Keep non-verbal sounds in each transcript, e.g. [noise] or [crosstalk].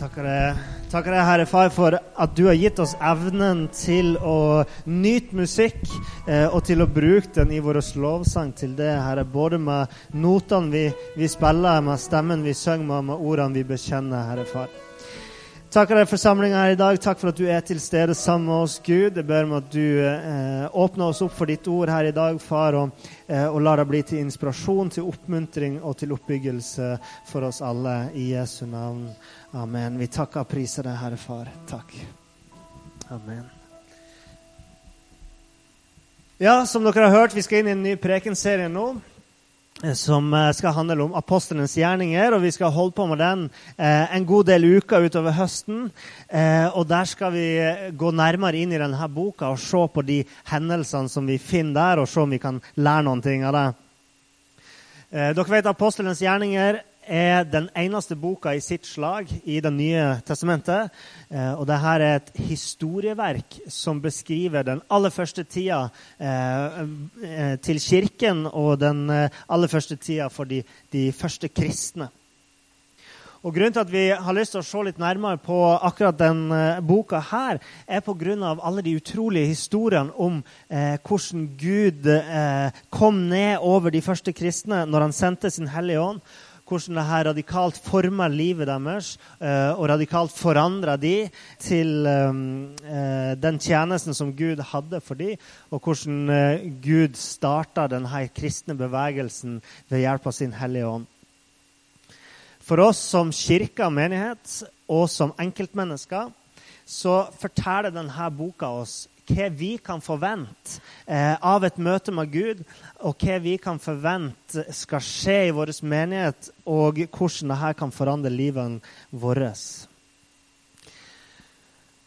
Takker deg, takker deg, Herre Far, for at du har gitt oss evnen til å nyte musikk eh, og til å bruke den i vår lovsang til det, Herre. Både med notene vi, vi spiller, med stemmen vi synger med, med ordene vi bekjenner, Herre Far. Takker deg for samlinga her i dag. Takk for at du er til stede sammen med oss, Gud. Jeg ber om at du eh, åpner oss opp for ditt ord her i dag, far, og, eh, og lar det bli til inspirasjon, til oppmuntring og til oppbyggelse for oss alle. I Jesu navn. Amen. Vi takker og priser deg, Herre Far. Takk. Amen. Ja, som dere har hørt, vi skal inn i en ny prekenserie nå som eh, skal handle om apostlenes gjerninger. og Vi skal holde på med den eh, en god del uker utover høsten. Eh, og Der skal vi eh, gå nærmere inn i denne boka og se på de hendelsene som vi finner der, og se om vi kan lære noen ting av det. Eh, dere vet Apostlenes gjerninger er den eneste boka i sitt slag i Det nye testamentet. Eh, og dette er et historieverk som beskriver den aller første tida eh, eh, til Kirken og den aller første tida for de, de første kristne. Og Grunnen til at vi har lyst til å se litt nærmere på akkurat den boka, her, er pga. alle de utrolige historiene om eh, hvordan Gud eh, kom ned over de første kristne når han sendte sin Hellige Ånd hvordan dette radikalt former livet deres uh, og radikalt forandrer de til um, uh, den tjenesten som Gud hadde for dem, og hvordan Gud starta denne kristne bevegelsen ved hjelp av sin Hellige Ånd. For oss som kirke og menighet og som enkeltmennesker så forteller denne boka oss hva vi kan forvente eh, av et møte med Gud, og hva vi kan forvente skal skje i vår menighet, og hvordan dette kan forandre livet vårt.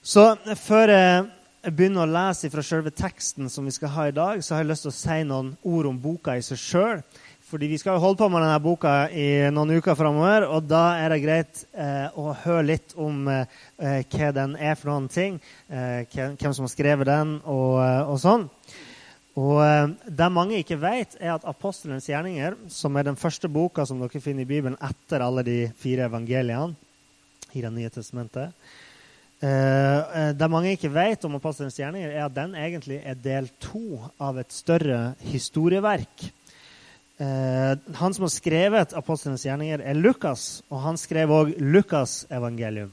Så før jeg begynner å lese fra selve teksten som vi skal ha i dag, så har jeg lyst til å si noen ord om boka i seg sjøl. Fordi vi skal jo holde på med denne boka i noen uker framover, og da er det greit eh, å høre litt om eh, hva den er for noen ting. Eh, hvem som har skrevet den, og, eh, og sånn. Og eh, Det mange ikke vet, er at Apostelens gjerninger, som er den første boka som dere finner i Bibelen etter alle de fire evangeliene i Det nye testamentet eh, Det mange ikke vet om Apostelens gjerninger, er at den egentlig er del to av et større historieverk han som har skrevet apostlenes gjerninger, er Lukas, og han skrev òg Lukas' evangelium.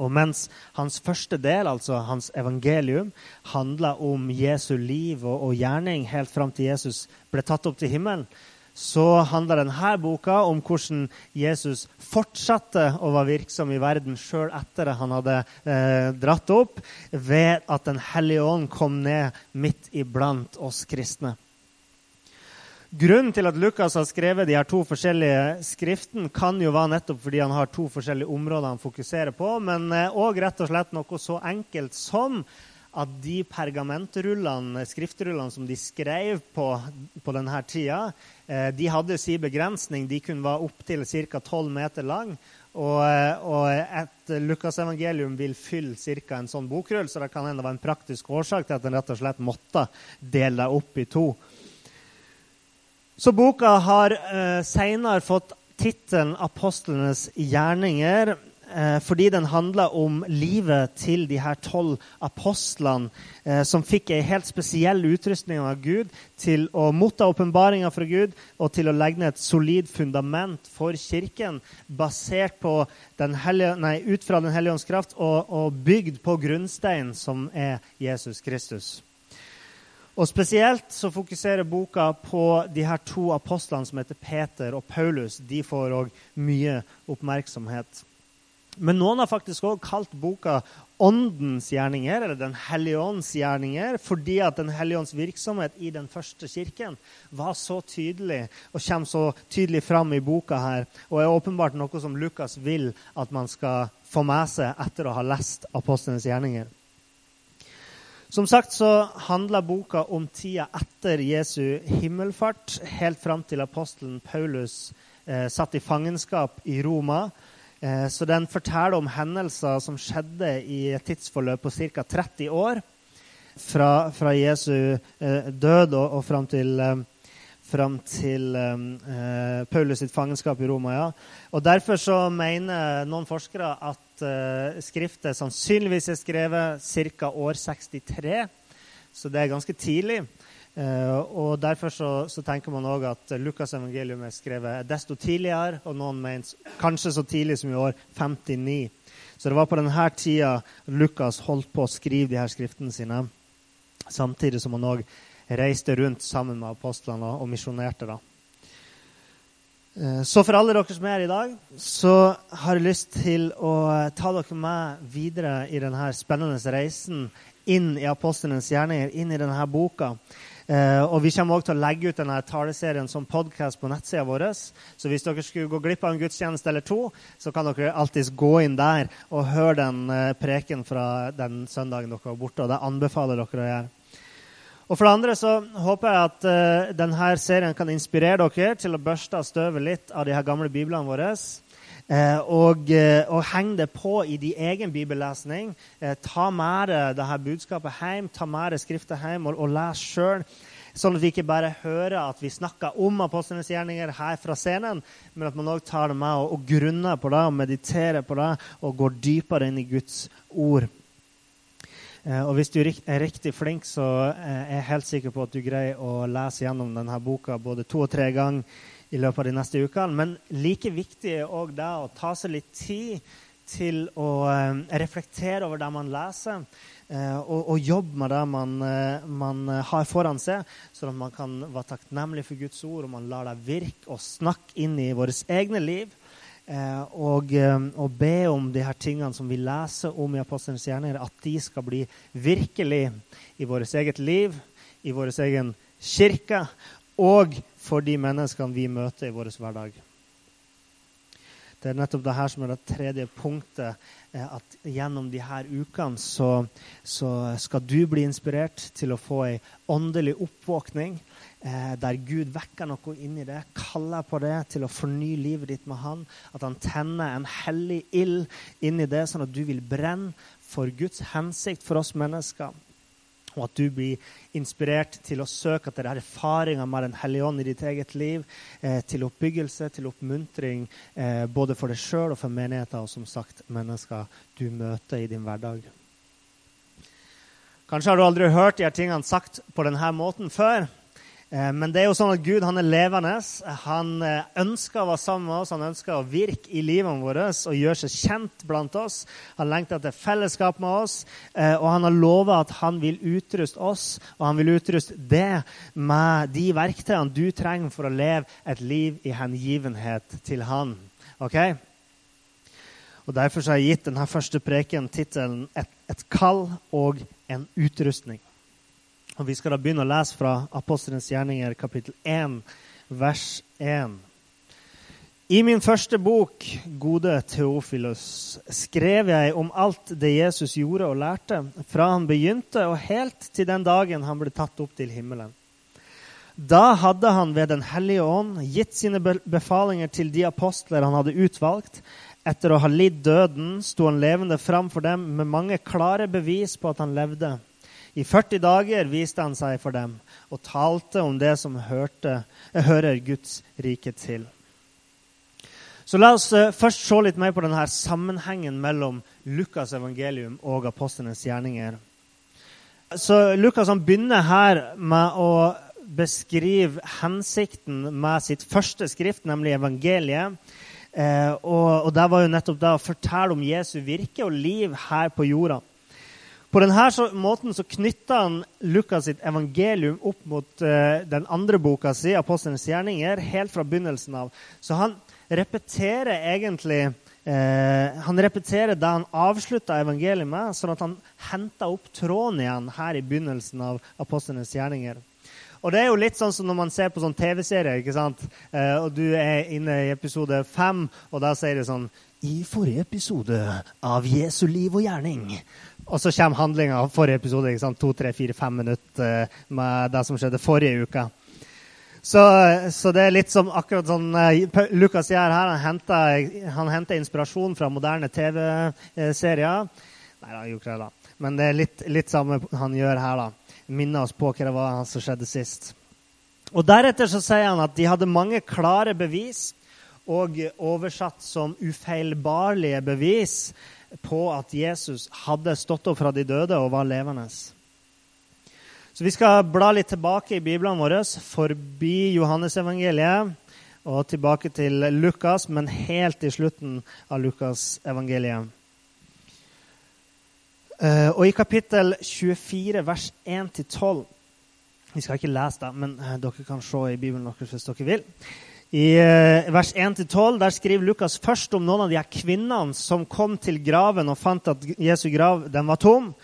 Og mens hans første del, altså hans evangelium, handla om Jesu liv og, og, gjerning helt fram til Jesus ble tatt opp til himmelen, så handler denne boka om hvordan Jesus fortsatte å være virksom i verden sjøl etter at han hadde eh, dratt opp, ved at Den hellige ånd kom ned midt iblant oss kristne. Grunnen til at Lukas har skrevet de her to forskjellige skriftene, kan jo være nettopp fordi han har to forskjellige områder han fokuserer på, men òg rett og slett noe så enkelt som at de pergamentrullene, skriftrullene som de skrev på på denne tida, eh, de hadde sin begrensning. De kunne være opptil ca. 12 meter lang. Og, eh, og et Lukasevangelium vil fylle ca. en sånn bokrull, så det kan hende var en praktisk årsak til at en rett og slett måtte dele det opp i to. Så boka har eh, seinere fått tittelen 'Apostlenes gjerninger' eh, fordi den handler om livet til de her tolv apostlene eh, som fikk en helt spesiell utrustning av Gud til å motta åpenbaringa fra Gud og til å legge ned et solid fundament for Kirken basert på den hellige, nei, ut fra Den hellige ånds kraft og, og bygd på grunnsteinen som er Jesus Kristus. Og Spesielt så fokuserer boka på de her to apostlene som heter Peter og Paulus. De får òg mye oppmerksomhet. Men noen har faktisk òg kalt boka Åndens gjerninger, eller Den hellige ånds gjerninger, fordi at Den hellige ånds virksomhet i den første kirken var så tydelig og kommer så tydelig fram i boka her, og er åpenbart noe som Lukas vil at man skal få med seg etter å ha lest apostlenes gjerninger. Som sagt så handler boka om tida etter Jesu himmelfart, helt fram til apostelen Paulus eh, satt i fangenskap i Roma. Eh, så den forteller om hendelser som skjedde i et tidsforløp på ca. 30 år. Fra, fra Jesu eh, død og, og fram til, eh, fram til eh, Paulus sitt fangenskap i Roma. ja. Og Derfor så mener noen forskere at eh, skriftet sannsynligvis er skrevet ca. år 63. Så det er ganske tidlig. Eh, og Derfor så, så tenker man òg at Lukas' evangelium er skrevet desto tidligere, og noen mener kanskje så tidlig som i år 59. Så det var på denne tida Lukas holdt på å skrive de her skriftene sine, samtidig som han òg reiste rundt sammen med apostlene og misjonerte. da. Eh, så for alle dere som er her i dag, så har jeg lyst til å ta dere med videre i denne spennende reisen inn i apostlenes gjerninger, inn i denne boka. Eh, og Vi kommer også til å legge ut denne taleserien som podkast på nettsida vår. Så hvis dere skulle gå glipp av en gudstjeneste eller to, så kan dere alltids gå inn der og høre den eh, preken fra den søndagen dere var borte. og Det anbefaler dere å gjøre. Og For det andre så håper jeg at uh, denne serien kan inspirere dere til å børste av støvet litt av de her gamle biblene våre. Uh, og, uh, og henge det på i din egen bibellesning. ta med deg dette budskapet hjem, ta med deg Skriftet hjem og, og les sjøl. Sånn at vi ikke bare hører at vi snakker om apostlenes gjerninger her fra scenen, men at man òg tar det med og, og grunner på det og mediterer på det og går dypere inn i Guds ord. Eh, og hvis du er riktig flink, så eh, er jeg helt sikker på at du greier å lese gjennom denne boka både to og tre ganger i løpet av de neste ukene. Men like viktig er òg det å ta seg litt tid til å eh, reflektere over det man leser, og, og jobbe med det man, man, har foran seg, sånn at man kan være takknemlig for Guds ord, og man lar det virke og snakke inn i vårt egne liv. Eh, og, eh, og, be om de her tingene som vi leser om i Apostelens gjerninger, at de skal bli virkelig i vårt eget liv, i vår egen kirke og for de menneskene vi møter i vår hverdag. Det er nettopp det her som er det tredje punktet. Eh, at gjennom de her ukene så, så skal du bli inspirert til å få ei åndelig oppvåkning eh, der Gud vekker noe inni det, kaller på det til å fornye livet ditt med Han. At han tenner en hellig ild inni det, sånn at du vil brenne for Guds hensikt for oss mennesker. Og at du blir inspirert til å søke etter erfaringer med Den hellige ånd i ditt eget liv. Eh, til oppbyggelse, til oppmuntring, eh, både for deg sjøl og for menigheter, og som sagt mennesker du møter i din hverdag. Kanskje har du aldri hørt de her tingene sagt på denne måten før. Eh, men det er jo sånn at Gud han er levende. Han eh, ønsker å være sammen med oss, han ønsker å virke i livet vårt og gjøre seg kjent blant oss. Han lengter etter fellesskap med oss, eh, og han har lova at han vil utruste oss og han vil utruste det med de verktøyene du trenger for å leve et liv i hengivenhet til han. Ok? Og Derfor har jeg gitt denne første preken tittelen et, 'Et kall og en utrustning'. Og Vi skal da begynne å lese fra Apostelens gjerninger, kapittel 1, vers 1. I min første bok, Gode Theofilus, skrev jeg om alt det Jesus gjorde og lærte, fra han begynte og helt til den dagen han ble tatt opp til himmelen. Da hadde han ved Den hellige ånd gitt sine befalinger til de apostler han hadde utvalgt. Etter å ha lidd døden sto han levende fram for dem med mange klare bevis på at han levde. I 40 dager viste han seg for dem og talte om det som hørte, hører Guds rike til. Så La oss eh, først se litt mer på denne sammenhengen mellom Lukas' evangelium og apostlenes gjerninger. Så Lukas begynner her med å beskrive hensikten med sitt første skrift, nemlig evangeliet. Eh, og, og Det var jo nettopp det å fortelle om Jesu virke og liv her på jorda. På denne måten så knytter han Lukas sitt evangelium opp mot uh, den andre boka si, 'Apostelens gjerninger', helt fra begynnelsen av. Så han repeterer egentlig eh, han repeterer det han avslutta evangeliet med, sånn at han henter opp tråden igjen her i begynnelsen av Apostlenes gjerninger. Og det er jo litt sånn som når man ser på sånn TV-serie, ikke sant? Eh, og du er inne i episode fem, og da sier det sånn I forrige episode av Jesu liv og gjerning og så kommer handlinga av forrige episode. ikke sant? To, tre, fire, fem minutter eh, med det som skjedde forrige uke. Så, så, det er litt som akkurat sånn uh, Lukas gjør her. Han henter, han henter inspirasjon fra moderne TV-serier. Nei, han gjorde ikke det, da. Men det er litt, litt samme han gjør her. da. Minner oss på hva det var som skjedde sist. Og Deretter så sier han at de hadde mange klare bevis, og oversatt som ufeilbarlige bevis på at Jesus hadde stått opp fra de døde og var levende. Så Vi skal bla litt tilbake i Bibelen vår, forbi Johannesevangeliet og tilbake til Lukas, men helt i slutten av Lukas-evangeliet. Eh, og i kapittel 24, vers 1-12 Vi skal ikke lese det, men eh, dere kan se i Bibelen deres hvis dere vil. I eh, vers 1-12 der skriver Lukas først om noen av de her kvinnene som kom til graven og fant at Jesu grav den var tom.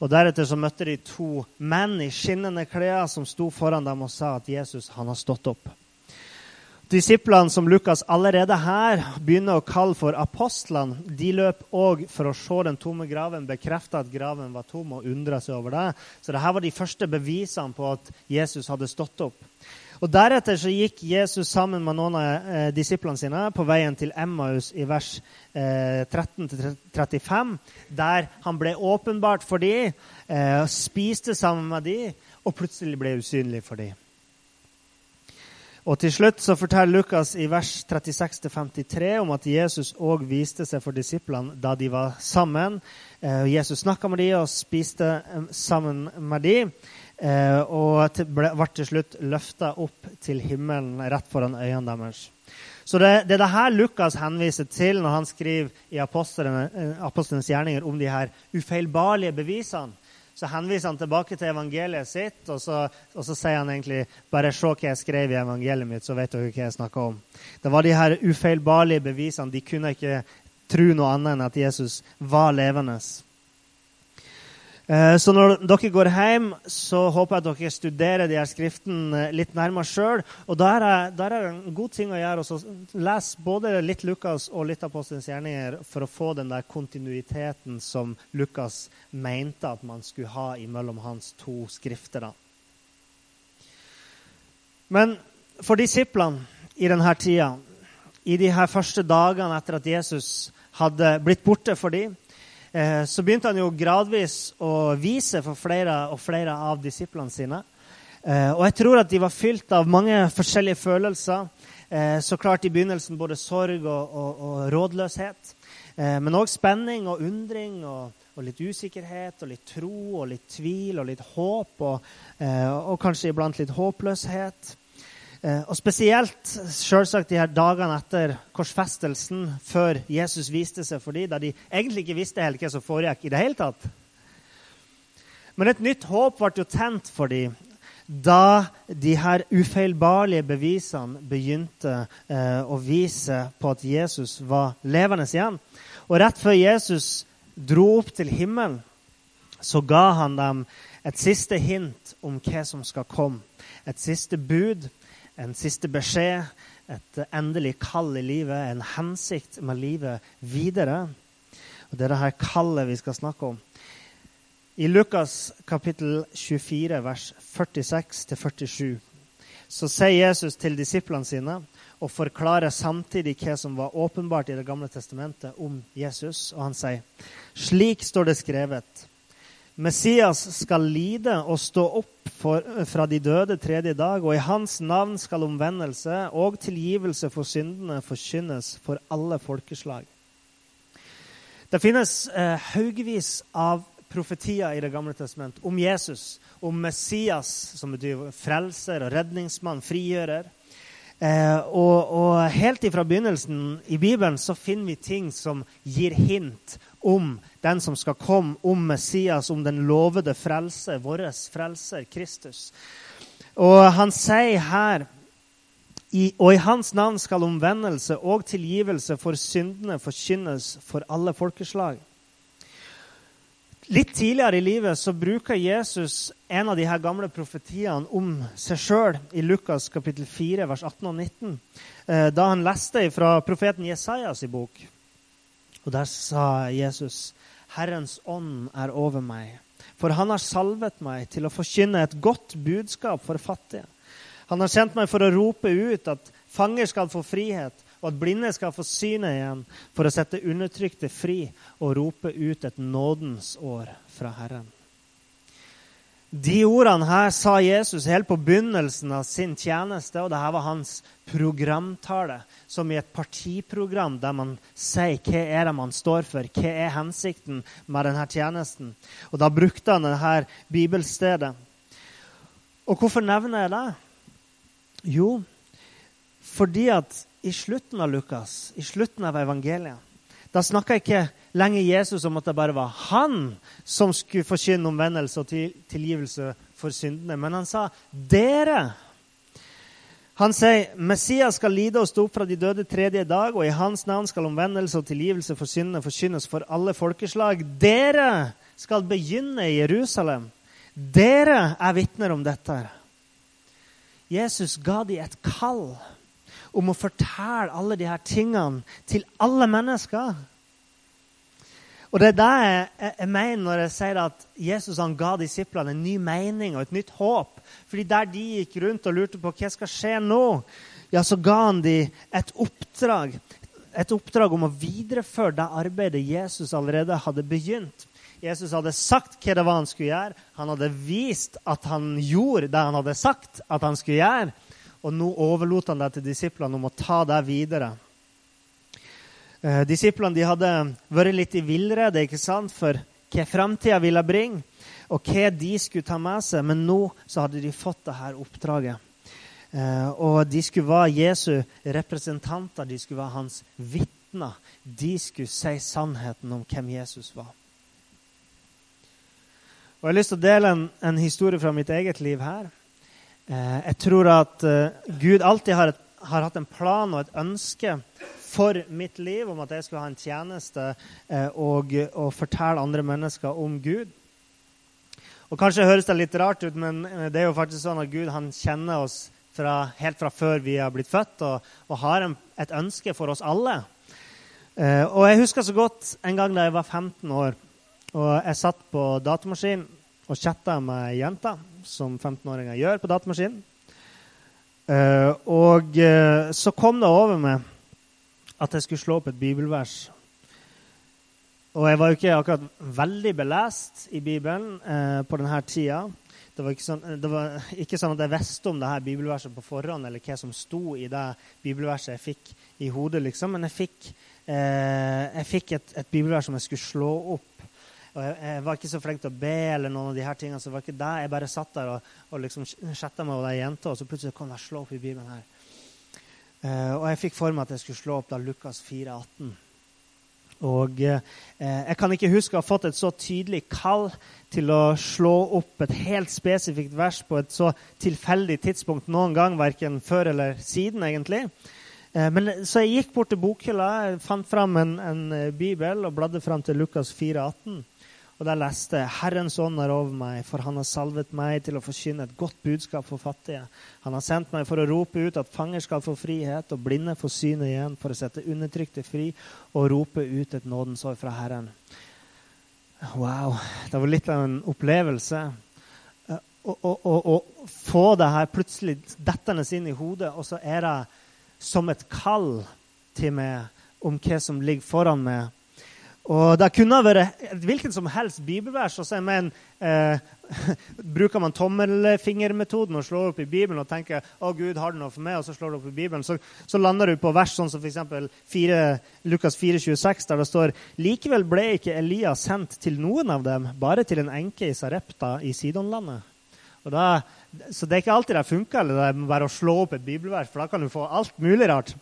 Og Deretter så møtte de to menn i skinnende klær som sto foran dem og sa at Jesus han har stått opp. Disiplene som Lukas allerede her begynner å kalle for apostlene, de løp òg for å se den tomme graven, bekrefte at graven var tom, og undre seg over det. Så dette var de første bevisene på at Jesus hadde stått opp. Og Deretter så gikk Jesus sammen med noen av eh, disiplene sine på veien til Emmaus i vers eh, 13-35, der han ble åpenbart for dem, eh, spiste sammen med dem, og plutselig ble usynlig for dem. Og til slutt så forteller Lukas i vers 36-53 om at Jesus òg viste seg for disiplene da de var sammen. Eh, Jesus snakka med dem og spiste eh, sammen med dem. Eh, og ble, til slutt løfta opp til himmelen rett foran øynene deres. Så det, det, er det her Lukas henviser til når han skriver i eh, apostlenes gjerninger om de her ufeilbarlige bevisene. Så henviser han tilbake til evangeliet sitt, og så, og så sier han egentlig bare se hva jeg skrev i evangeliet mitt, så vet dere hva jeg snakker om. Det var de her ufeilbarlige bevisene. De kunne ikke tro noe annet enn at Jesus var levende. Eh, så når dere går hjem, så håper jeg at dere studerer de her skriftene litt nærmere sjøl. Og da er, det, en god ting å gjøre også. Les både litt Lukas og litt Apostelens gjerninger for å få den der kontinuiteten som Lukas mente at man skulle ha imellom hans to skrifter. Da. Men for disiplene i denne tida, i de her første dagene etter at Jesus hadde blitt borte for dem, Eh, så begynte han jo gradvis å vise for flere og flere av disiplene sine. Eh, og jeg tror at de var fylt av mange forskjellige følelser. Eh, så klart i begynnelsen både sorg og, og, og rådløshet. Men òg spenning og undring og, og, litt usikkerhet og litt tro og litt tvil og litt håp. Og kanskje iblant litt håpløshet. Eh, og spesielt selvsagt de her dagene etter korsfestelsen, før Jesus viste seg for dem, da de egentlig ikke visste helt hva som foregikk i det hele tatt. Men et nytt håp ble jo tent for dem da de her ufeilbarlige bevisene begynte eh, å vise på at Jesus var levende igjen. Og rett før Jesus dro opp til himmelen, så ga han dem et siste hint om hva som skal komme. Et siste bud en siste beskjed, et endelig kall i livet, en hensikt med livet videre. Og Det er dette kallet vi skal snakke om. I Lukas kapittel 24, vers 46-47, så sier Jesus til disiplene sine og forklarer samtidig hva som var åpenbart i Det gamle testamentet om Jesus. Og han sier, slik står det skrevet. Messias skal lide og stå opp for, fra de døde tredje dag, og i hans navn skal omvendelse og tilgivelse for syndene forkynnes for alle folkeslag. Det finnes eh, haugevis av profetier i Det gamle testament om Jesus, om Messias, som betyr frelser og redningsmann, frigjører. Eh, og, og, helt ifra begynnelsen i Bibelen så finner vi ting som gir hint om den som skal komme, om Messias, om den lovede frelse, vår frelser, Kristus. Og han sier her i, og i hans navn skal omvendelse og tilgivelse for syndene forkynnes for alle folkeslag. Litt tidligere i livet så bruker Jesus en av de her gamle profetiene om seg sjøl i Lukas kapittel 4, vers 18 og 19, eh, da han leste fra profeten Jesajas bok. Og Der sa Jesus, 'Herrens ånd er over meg', for han har salvet meg til å forkynne et godt budskap for fattige. Han har sendt meg for å rope ut at fanger skal få frihet, og at blinde skal få synet igjen, for å sette undertrykte fri og rope ut et nådens år fra Herren. De ordene her sa Jesus helt på begynnelsen av sin tjeneste, og dette var hans programtale, som i et partiprogram der man sier hva er det man står for, hva er hensikten med denne tjenesten. Og Da brukte han dette bibelstedet. Og hvorfor nevner jeg det? Jo, fordi at i slutten av Lukas, i slutten av evangeliet, da snakker ikke lenger Jesus om at det bare var han som skulle forkynne omvendelse og tilgivelse for syndene, men han sa 'dere'. Han sier Messias skal lide og stå opp fra de døde tredje dag, og i hans navn skal omvendelse og tilgivelse for syndene forkynnes for alle folkeslag. Dere skal begynne i Jerusalem. Dere er vitner om dette. Jesus ga dem et kall om å fortelle alle disse tingene til alle mennesker. Og Det er det jeg, jeg, mener når jeg sier at Jesus han ga disiplene en ny mening og et nytt håp. Fordi Der de gikk rundt og lurte på hva skal skje nå, ja, så ga han dem et oppdrag. Et oppdrag om å videreføre det arbeidet Jesus allerede hadde begynt. Jesus hadde sagt hva det var han skulle gjøre. Han hadde vist at han gjorde det han hadde sagt at han skulle gjøre. Og nå overlot han det til disiplene om å ta det videre. Eh, disiplene de hadde vært litt i villrede ikke sant, for hva framtida ville bringe, og hva de skulle ta med seg. Men nå så hadde de fått dette oppdraget. Eh, og de skulle være Jesu representanter, de skulle være hans vitner. De skulle si sannheten om hvem Jesus var. Og Jeg har lyst til å dele en, en historie fra mitt eget liv her. Eh, jeg tror at Gud alltid har, et, har hatt en plan og et ønske for mitt liv, om at jeg skulle ha en tjeneste eh, og, og, fortelle andre mennesker om Gud. Og Kanskje høres det litt rart ut, men eh, det er jo faktisk sånn at Gud han kjenner oss fra, helt fra før vi har blitt født, og, og har en, et ønske for oss alle. Eh, og Jeg husker så godt en gang da jeg var 15 år, og jeg satt på datamaskin og chatta med jenta, som 15-åringer gjør på datamaskin. Uh, og uh, så kom det over meg at jeg skulle slå opp et bibelvers. Og jeg var jo ikke akkurat veldig belest i Bibelen eh, på denne tida. Det var, sånn, det var, ikke sånn, at jeg visste om det her bibelverset på forhånd, eller hva som sto i det bibelverset jeg fikk i hodet, liksom. Men jeg fikk, eh, jeg fikk et, et, bibelvers som jeg skulle slå opp. Og jeg, jeg, var ikke så flink til å be, eller noen av de her tingene, så det var ikke det. Jeg bare satt der og, og liksom chatta med ei jente, og så plutselig kom jeg slå opp i Bibelen her. Eh, og jeg fikk for meg at jeg skulle slå opp da Lukas 4, 18. Og eh, jeg kan ikke huske å ha fått et så tydelig kall til å slå opp et helt spesifikt vers på et så tilfeldig tidspunkt noen gang, verken før eller siden, egentlig. Eh, men, så jeg gikk bort til bokhylla, fant fram en, en bibel og bladde fram til Lukas 4, 18. Og der leste jeg Herrens ånd er over meg, for han har salvet meg til å forkynne et godt budskap for fattige. Han har sendt meg for å rope ut at fanger skal få frihet, og blinde få syne igjen, for å sette undertrykte fri og rope ut et nådens år fra Herren. Wow. Det var litt av en opplevelse. Å få det her plutselig dettende inn i hodet, og så er det som et kall til meg om hva som ligger foran meg og Det kunne vært et hvilket som helst bibelvers. og så men, eh, [laughs] Bruker man tommelfingermetoden og slår opp i Bibelen og tenker å Gud har det noe for meg, og så slår du opp i Bibelen, så, så lander du på vers sånn som f.eks. Lukas 4,26, der det står Likevel ble ikke Elias sendt til noen av dem, bare til en enke i Sarepta i Sidonlandet. Og da, så det er ikke alltid det funker eller det er bare å slå opp et bibelvers, for da kan du få alt mulig rart.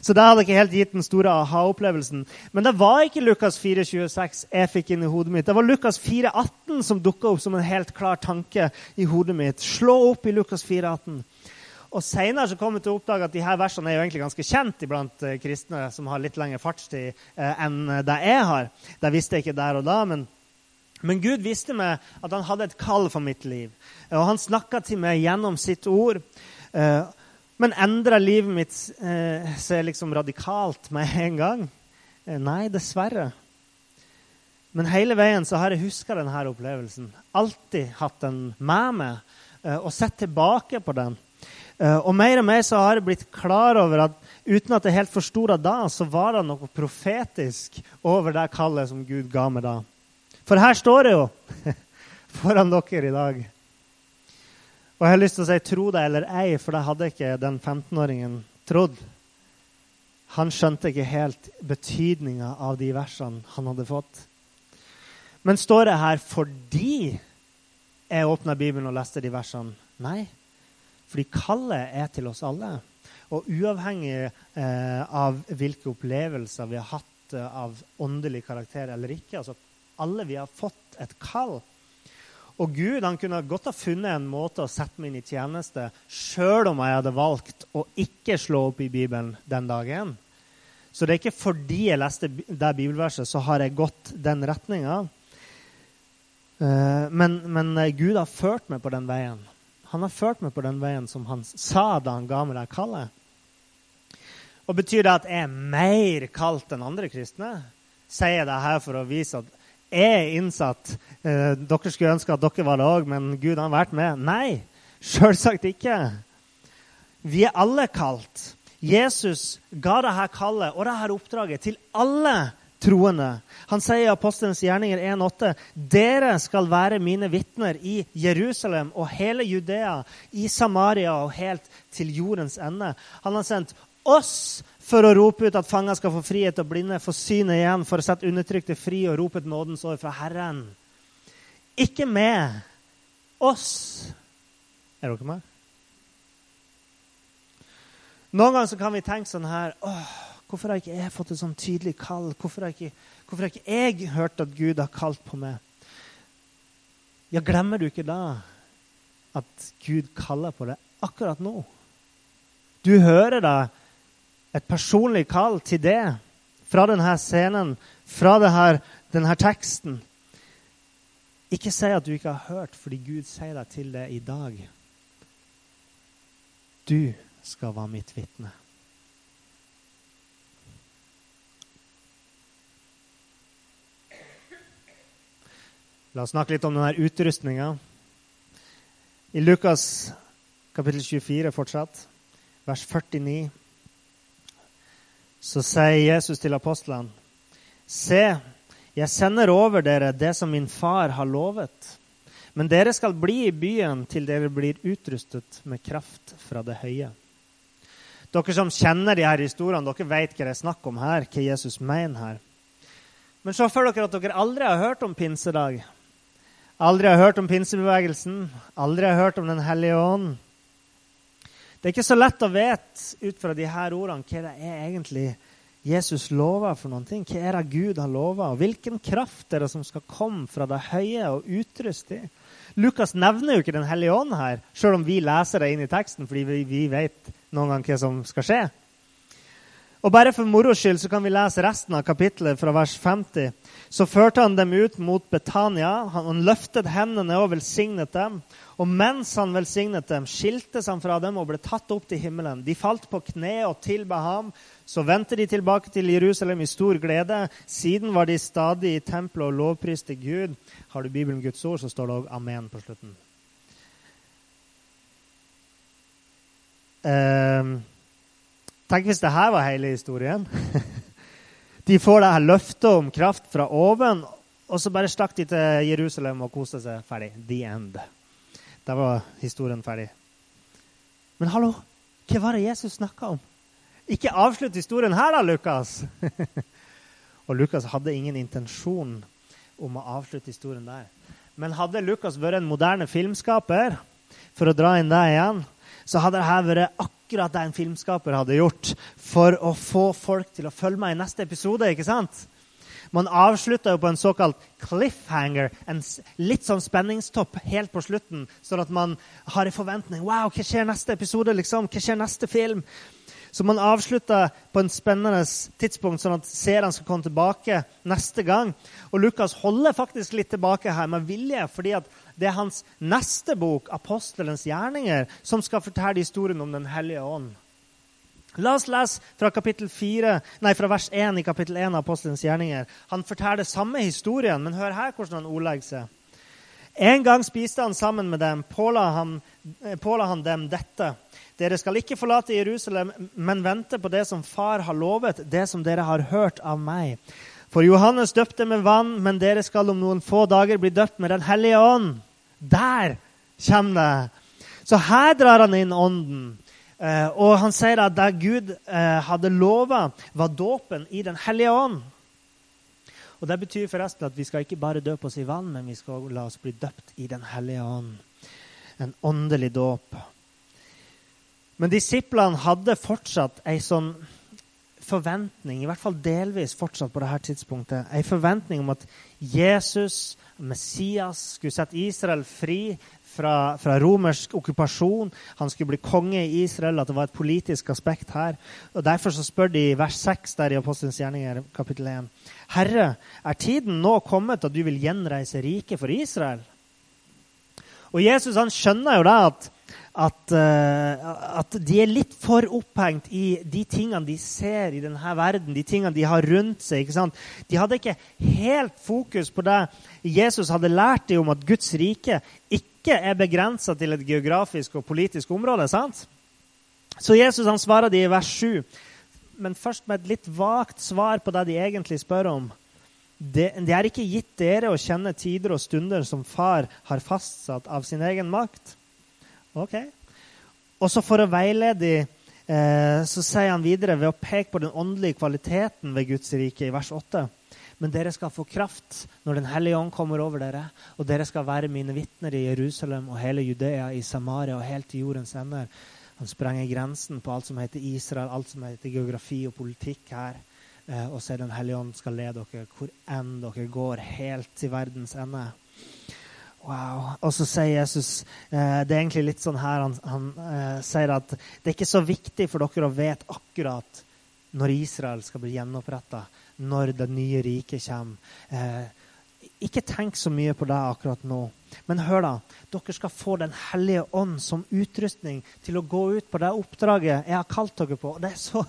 Så det hadde ikke helt gitt den store aha-opplevelsen. Men det var ikke Lukas 4,26 jeg fikk inn i hodet mitt. Det var Lukas 4,18 som dukka opp som en helt klar tanke i hodet mitt. Slå opp i Lukas 4,18. Og Senere kom jeg til å oppdage at de her versene er jo egentlig ganske kjent iblant eh, kristne som har litt lengre fartstid eh, enn det jeg har. Det visste jeg ikke der og da, men men Gud visste meg at han hadde et kall for mitt liv. Og han snakka til meg gjennom sitt ord. Eh, men endra livet mitt eh, seg liksom radikalt med en gang? Eh, nei, dessverre. Men hele veien så har jeg huska denne opplevelsen. Alltid hatt den med meg og sett tilbake på den. Og mer og mer så har jeg blitt klar over at uten at jeg helt forsto det da, så var det noe profetisk over det kallet som Gud ga meg da. For her står det jo [laughs] foran dere i dag Og jeg har lyst til å si 'tro det eller ei', for det hadde ikke den 15-åringen trodd. Han skjønte ikke helt betydninga av de versene han hadde fått. Men står det her fordi jeg åpna Bibelen og leste de versene? Nei. Fordi kallet er til oss alle. Og uavhengig eh, av hvilke opplevelser vi har hatt eh, av åndelig karakter eller ikke altså Alle vi har fått et kall. Og Gud han kunne godt ha funnet en måte å sette meg inn i tjeneste sjøl om jeg hadde valgt å ikke slå opp i Bibelen den dagen. Så det er ikke fordi jeg leste det bibelverset, så har jeg gått den retninga. Eh, men, men, Gud har ført meg på den veien. Han har ført meg på den veien som han sa da han ga meg det kallet. Og Betyr det at jeg er mer kalt enn andre kristne? Sier jeg det her for å vise at er innsatt. Eh, dere skulle ønske at dere var det òg, men Gud har vært med. Nei, selvsagt ikke. Vi er alle kalt. Jesus ga dette kallet og dette oppdraget til alle troende. Han sier i Apostelens gjerninger 1,8.: Dere skal være mine vitner i Jerusalem og hele Judea, i Samaria og helt til jordens ende. Han har sendt oss for å rope ut at fanger skal få frihet og blinde få synet igjen, for å sette undertrykte fri og rope et nådens år fra Herren. Ikke med oss. Er dere med? Noen ganger kan vi tenke sånn her åh, Hvorfor har ikke jeg fått et sånn tydelig kall? Hvorfor har, ikke, hvorfor har ikke jeg hørt at Gud har kalt på meg? Ja, glemmer du ikke da at Gud kaller på deg akkurat nå? Du hører da et personlig kall til det fra denne scenen, fra denne, denne teksten. Ikke si at du ikke har hørt, fordi Gud sier deg til det i dag. Du skal være mitt vitne. La oss snakke litt om denne utrustninga. I Lukas kapittel 24 fortsatt, vers 49 så sier Jesus til apostlene.: Se, jeg sender over dere det som min far har lovet. Men dere skal bli i byen til dere blir utrustet med kraft fra det høye. Dere som kjenner de her historiene, dere vet hva det er snakk om her, hva Jesus mener her. Men så føler dere at dere aldri har hørt om pinsedag. Aldri har hørt om pinsebevegelsen, aldri har hørt om Den hellige ånd. Det er ikke så lett å vite ut fra de her ordene hva det er egentlig Jesus lover for noen ting. Hva er det Gud har lova? Hvilken kraft er det som skal komme fra det høye og utruste i? Lukas nevner jo ikke Den hellige ånd her, sjøl om vi leser det inn i teksten fordi vi, vi vet noen gang hva som skal skje. Og Bare for moro skyld så kan vi lese resten av kapittelet fra vers 50. Så førte han dem ut mot Betania. Han løftet hendene og velsignet dem. Og mens han velsignet dem, skiltes han fra dem og ble tatt opp til himmelen. De falt på kne og tilba ham. Så vendte de tilbake til Jerusalem i stor glede. Siden var de stadig i tempelet og lovpriste Gud. Har du Bibelen Guds ord, så står det òg 'Amen' på slutten. Uh, tenk hvis det her var hele historien. [laughs] de får det her løftet om kraft fra oven, og så bare stakk de til Jerusalem og koste seg. Ferdig. The end. Der var historien ferdig. Men hallo, hva var det Jesus snakka om? Ikke avslutt historien her, da, Lukas! [laughs] og Lukas hadde ingen intensjon om å avslutte historien der. Men hadde Lukas vært en moderne filmskaper, for å dra inn det igjen, så hadde dette vært akkurat det en filmskaper hadde gjort for å få folk til å følge med i neste episode. ikke sant? Man avslutta jo på en såkalt cliffhanger, en litt sånn spenningstopp helt på slutten, sånn at man har en forventning. Wow, hva skjer neste episode? liksom? Hva skjer neste film? Så man avslutta på en spennende tidspunkt, sånn at seerne skal komme tilbake neste gang. Og Lukas holder faktisk litt tilbake her med vilje, fordi det er hans neste bok, 'Apostelens gjerninger', som skal fortelle historien om Den hellige ånd. La oss lese fra, 4, nei, fra vers 1 i kapittel 1 av Apostelens gjerninger. Han forteller samme historien, men hør her hvordan han ordlegger seg. En gang spiste han sammen med dem, påla han, eh, påla han dem dette. Dere skal ikke forlate Jerusalem, men vente på det som Far har lovet, det som dere har hørt av meg. For Johannes døpte med vann, men dere skal om noen få dager bli døpt med Den hellige ånd. Der kommer det! Så her drar han inn ånden. Eh, og han sier at det Gud eh, hadde lova, var dåpen i Den hellige ånd. Og Det betyr forresten at vi skal ikke bare døpe oss i vann, men vi skal la oss bli døpt i Den hellige ånd. En åndelig dåp. Men disiplene hadde fortsatt ei sånn forventning, i hvert fall delvis fortsatt på dette tidspunktet, ei forventning om at Jesus, Messias, skulle sette Israel fri fra, fra, romersk okkupasjon. Han skulle bli konge i Israel, at det var et politisk aspekt her. Og Derfor så spør de i vers 6 der i Apostelens gjerninger, kapittel 1. Herre, er tiden nå kommet at du vil gjenreise riket for Israel? Og Jesus han skjønner jo da at at, uh, at, de er litt for opphengt i de tingene de ser i denne verden, de tingene de har rundt seg. De hadde ikke helt fokus på det Jesus hadde lært dem om at Guds rike ikke er begrensa til et geografisk og politisk område. sant? Så Jesus han svarer de i vers 7, men først med et litt vagt svar på det de egentlig spør om. Det, det er ikke gitt dere å kjenne tider og stunder som far har fastsatt av sin egen makt. Ok. Og så for å veilede eh, så sier han videre ved å peke på den åndelige kvaliteten ved Guds rike i vers 8. Men dere skal få kraft når Den hellige ånd kommer over dere, og dere skal være mine vitner i Jerusalem og hele Judea, i Samaria og helt til jordens ender. Han sprenger grensen på alt som heter Israel, alt som heter geografi og politikk her. Eh, og så er Den hellige ånd skal lede dere hvor enn dere går, helt til verdens ende. Wow. Og så sier Jesus eh, Det er egentlig litt sånn her han, han eh, sier at det er ikke så viktig for dere å vite akkurat når Israel skal bli gjenoppretta, når det nye riket kommer. Eh, ikke tenk så mye på det akkurat nå. Men hør, da. Dere skal få Den hellige ånd som utrustning til å gå ut på det oppdraget jeg har kalt dere på. Det er så,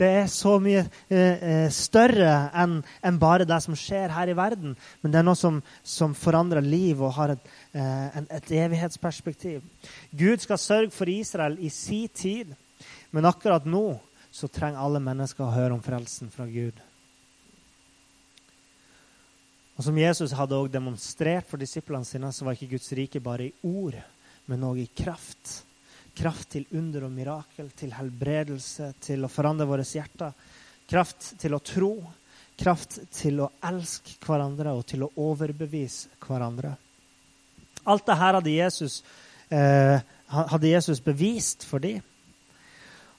det er så mye eh, eh større enn en bare det som skjer her i verden. Men det er noe som, som forandrer liv og har et, eh, et evighetsperspektiv. Gud skal sørge for Israel i sin tid, men akkurat nå så trenger alle mennesker å høre om frelsen fra Gud. Og Som Jesus hadde også demonstrert for disiplene sine, så var ikke Guds rike bare i ord, men òg i kraft. Kraft til under og mirakel, til helbredelse, til å forandre våre hjerter. Kraft til å tro, kraft til å elske hverandre og til å overbevise hverandre. Alt dette hadde Jesus, eh, hadde Jesus bevist for dem.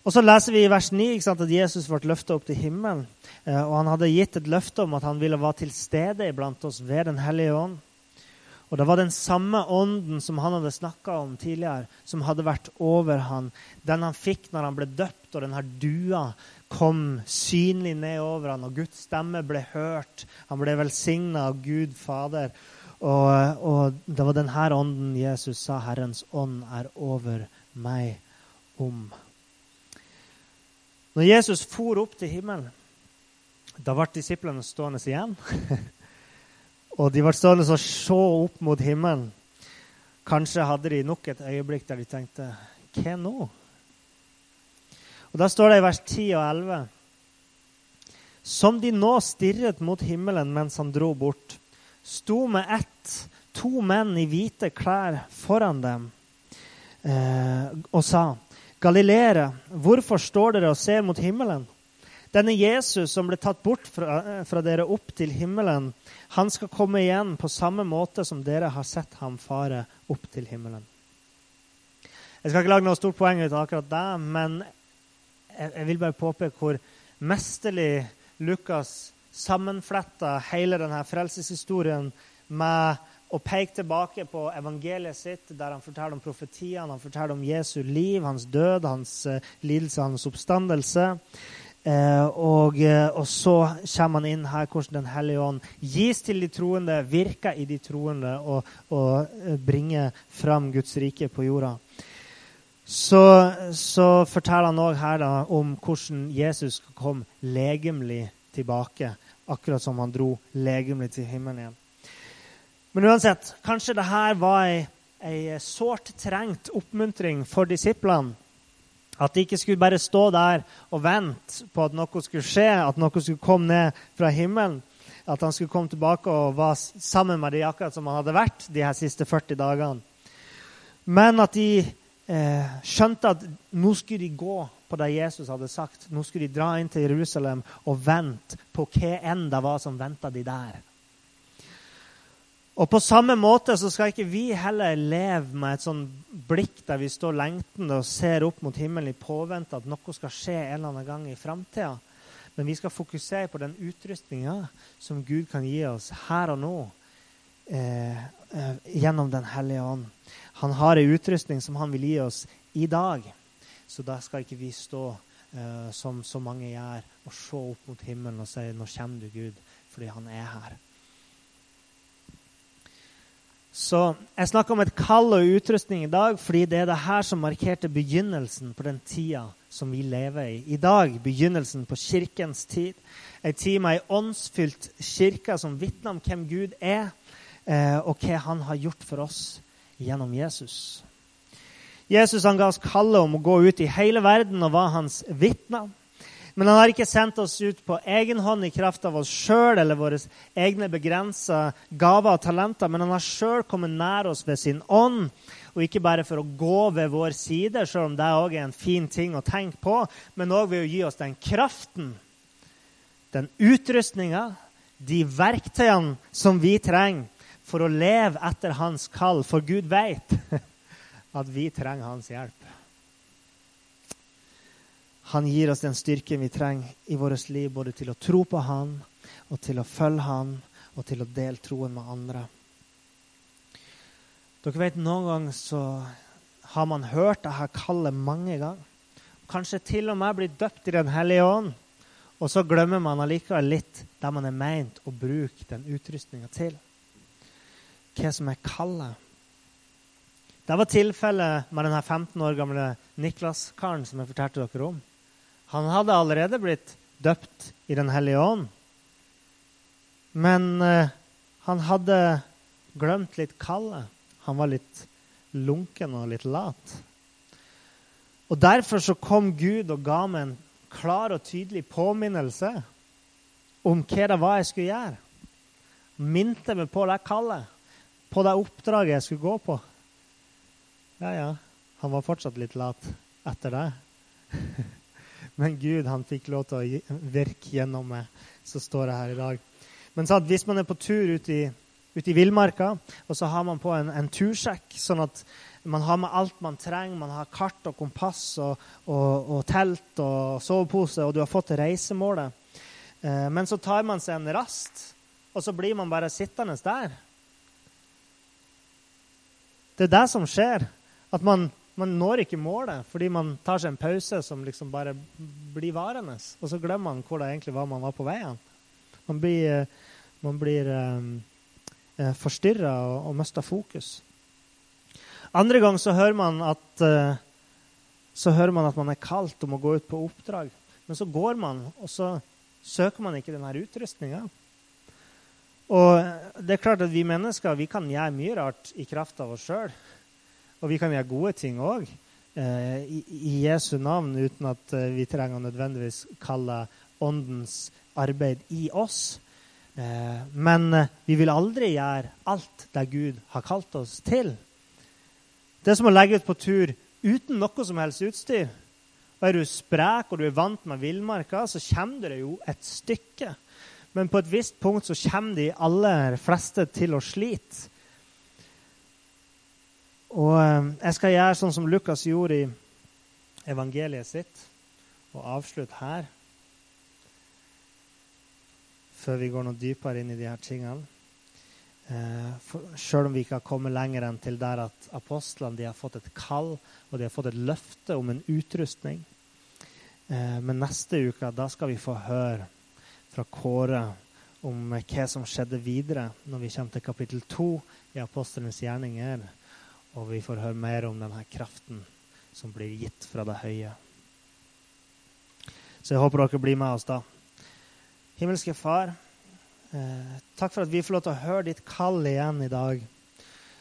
Og så leser vi i vers 9 sant, at Jesus ble løfta opp til himmelen. Eh, og han hadde gitt et løfte om at han ville være til stede iblant oss ved Den hellige ånd. Og det var den samme ånden som han hadde snakka om tidligere, som hadde vært over han. Den han fikk når han ble døpt, og denne dua kom synlig ned over han, og Guds stemme ble hørt. Han ble velsigna av Gud Fader. Og, og, det var denne ånden Jesus sa, 'Herrens ånd er over meg om'. Når Jesus for opp til himmelen, da ble disiplene stående igjen. [laughs] og de ble stående og se opp mot himmelen. Kanskje hadde de nok et øyeblikk der de tenkte Hva nå? Og Da står det i vers 10 og 11 Som de nå stirret mot himmelen mens han dro bort, sto med ett to menn i hvite klær foran dem eh, og sa Galileere, hvorfor står dere og ser mot himmelen? Denne Jesus som ble tatt bort fra, fra, dere opp til himmelen, han skal komme igjen på samme måte som dere har sett ham fare opp til himmelen. Jeg skal ikke lage noe stort poeng ut av akkurat det, men jeg vil bare påpeke hvor mesterlig Lukas sammenfletta hele denne frelseshistorien med og peker tilbake på evangeliet sitt, der han forteller om profetiene, han forteller om Jesu liv, hans død, hans uh, lidelse, hans oppstandelse. Eh, og, uh, og, så kommer han inn her hvordan Den hellige ånd gis til de troende, virker i de troende og, og bringer fram Guds rike på jorda. Så, så forteller han òg her da, om hvordan Jesus kom legemlig tilbake, akkurat som han dro legemlig til himmelen igjen. Men uansett, kanskje dette var ei, ei sårt trengt oppmuntring for disiplene. At de ikke skulle bare stå der og vente på at noe skulle skje, at noe skulle komme ned fra himmelen. At han skulle komme tilbake og være sammen med de akkurat som han hadde vært de her siste 40 dagene. Men at de eh, skjønte at nå skulle de gå på det Jesus hadde sagt. Nå skulle de dra inn til Jerusalem og vente på hva enn det var som venta de der. Og på samme måte så skal ikke vi heller leve med et sånn blikk der vi står lengtende og ser opp mot himmelen i påvente at noe skal skje en eller annen gang i framtida. Men vi skal fokusere på den utrustninga som Gud kan gi oss her og nå eh, eh, gjennom Den hellige ånd. Han har ei utrustning som han vil gi oss i dag. Så da skal ikke vi stå eh, som så mange gjør, og se opp mot himmelen og si 'Nå kommer du, Gud', fordi han er her. Så Jeg snakker om et kall og utrustning i dag fordi det er det her som markerte begynnelsen på den tida som vi lever i. I dag begynnelsen på kirkens tid. Ei tid med ei åndsfylt kirke som vitner om hvem Gud er, eh, og hva han har gjort for oss gjennom Jesus. Jesus han ga oss kallet om å gå ut i hele verden og var hans vitner. Men han har ikke sendt oss ut på egen hånd i kraft av oss sjøl eller våre egne begrensa gaver og talenter, men han har sjøl kommet nær oss ved sin ånd. Og ikke bare for å gå ved vår side, sjøl om det òg er en fin ting å tenke på, men òg ved å gi oss den kraften, den utrustninga, de verktøyene som vi trenger for å leve etter hans kall. For Gud veit [laughs] at vi trenger hans hjelp. Han gir oss den styrken vi trenger i vårt liv, både til å tro på Han og til å følge Han og til å dele troen med andre. Dere vet, Noen ganger så har man hørt dette kallet mange ganger. Kanskje til og med blitt døpt i Den hellige ånd. Og så glemmer man allikevel litt der man er meint å bruke den utrustninga til. Hva som er kallet. Det var tilfellet med denne 15 år gamle Niklas-karen som jeg fortalte dere om. Han hadde allerede blitt døpt i Den hellige ånd. Men uh, han hadde glemt litt kallet. Han var litt lunken og litt lat. Og Derfor så kom Gud og ga meg en klar og tydelig påminnelse om hva det var jeg skulle gjøre. Minte meg på det kallet, på det oppdraget jeg skulle gå på. Ja, ja, han var fortsatt litt lat etter det. [laughs] Men Gud han fikk lov til å virke gjennom meg. Så står jeg her i dag. Men så hvis man er på tur ute i, ut i villmarka, og så har man på en, en tursjekk, sånn at man har med alt man trenger. Man har kart og kompass og, og, og telt og sovepose, og du har fått reisemålet. Eh, men så tar man seg en rast, og så blir man bare sittende der. Det er det som skjer. At man man når ikke målet fordi man tar seg en pause som liksom bare blir varende. Og så glemmer man hvor det egentlig var man var på veien. Man blir, eh, man blir um, eh, forstyrra og, og mister fokus. Andre gang så hører man at så hører man at man er kalt om å gå ut på oppdrag. Men så går man, og så søker man ikke denne utrustninga. Og det er klart at vi mennesker vi kan gjøre mye rart i kraft av oss sjøl. Og vi kan gjøre gode ting òg eh, i, i, Jesu navn, uten at eh, vi trenger å nødvendigvis kalle åndens arbeid i oss. Eh, men eh, vi vil aldri gjøre alt det Gud har kalt oss til. Det er som å legge ut på tur uten noe som helst utstyr. Og Er du sprek og du er vant med villmarka, så kommer det jo et stykke. Men på et visst punkt så kommer de aller fleste til å slite. Og eh, jeg skal gjøre sånn som Lukas gjorde i evangeliet sitt, og avslutte her. Før vi går noe dypere inn i de her tingene. Eh, Sjøl om vi ikke har kommet lenger enn til der at apostlene de har fått et kall og de har fått et løfte om en utrustning. Eh, men neste uke da skal vi få høre fra Kåre om hva som skjedde videre når vi kommer til kapittel to i apostlenes gjerninger og vi får høre mer om denne kraften som blir gitt fra det høye. Så jeg håper dere blir med oss da. Himmelske Far, eh, takk for at vi får lov til å høre ditt kall igjen i dag.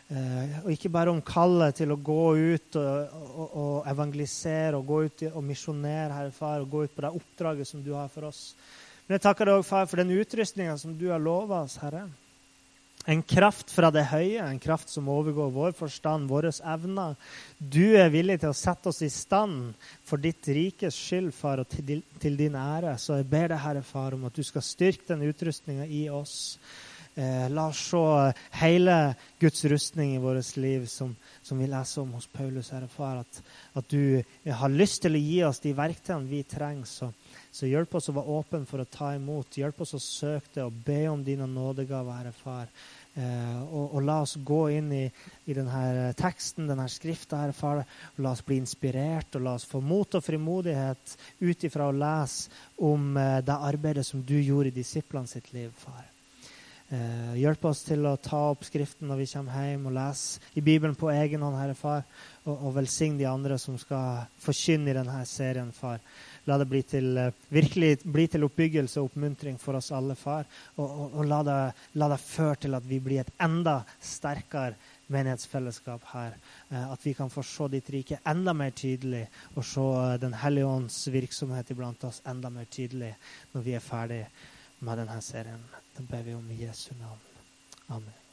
Eh, og ikke bare om kallet til å gå ut og, og, og evangelisere og gå ut og misjonere, Herre Far, og gå ut på det oppdraget som du har for oss. Men jeg takker deg òg, Far, for den utrustninga som du har lova oss, Herre. En kraft fra det høye, en kraft som overgår vår forstand, våre evner. Du er villig til å sette oss i stand for ditt rikes skyld, far, og til, din ære. Så jeg ber deg, Herre Far, om at du skal styrke den utrustninga i oss. Eh, la oss se hele Guds rustning i vårt liv, som, som, vi leser om hos Paulus. Herre Far, at, at du har lyst til å gi oss de verktøyene vi trenger. Så, så hjelp oss å være åpen for å ta imot. Hjelp oss å søke det og be om dine nådegaver, Herre Far. Eh, og, og, la oss gå inn i, i denne teksten, denne skrifta, Herre far. Og la oss bli inspirert, og la oss få mot og frimodighet ut ifra å lese om eh, det arbeidet som du gjorde i disiplene sitt liv, far. Eh, hjelp oss til å ta opp Skriften når vi kommer hjem, og lese i Bibelen på egen hånd, Herre Far. Og, og velsign de andre som skal forkynne i denne serien, far. La det bli til, eh, virkelig bli til oppbyggelse og oppmuntring for oss alle, far. Og, og, og la, det, la, det, føre til at vi blir et enda sterkere menighetsfellesskap her. Eh, at vi kan få se ditt rike enda mer tydelig, og se eh, Den hellige ånds virksomhet iblant oss enda mer tydelig når vi er ferdig med denne serien. Det ber vi om Jesu navn. Amen.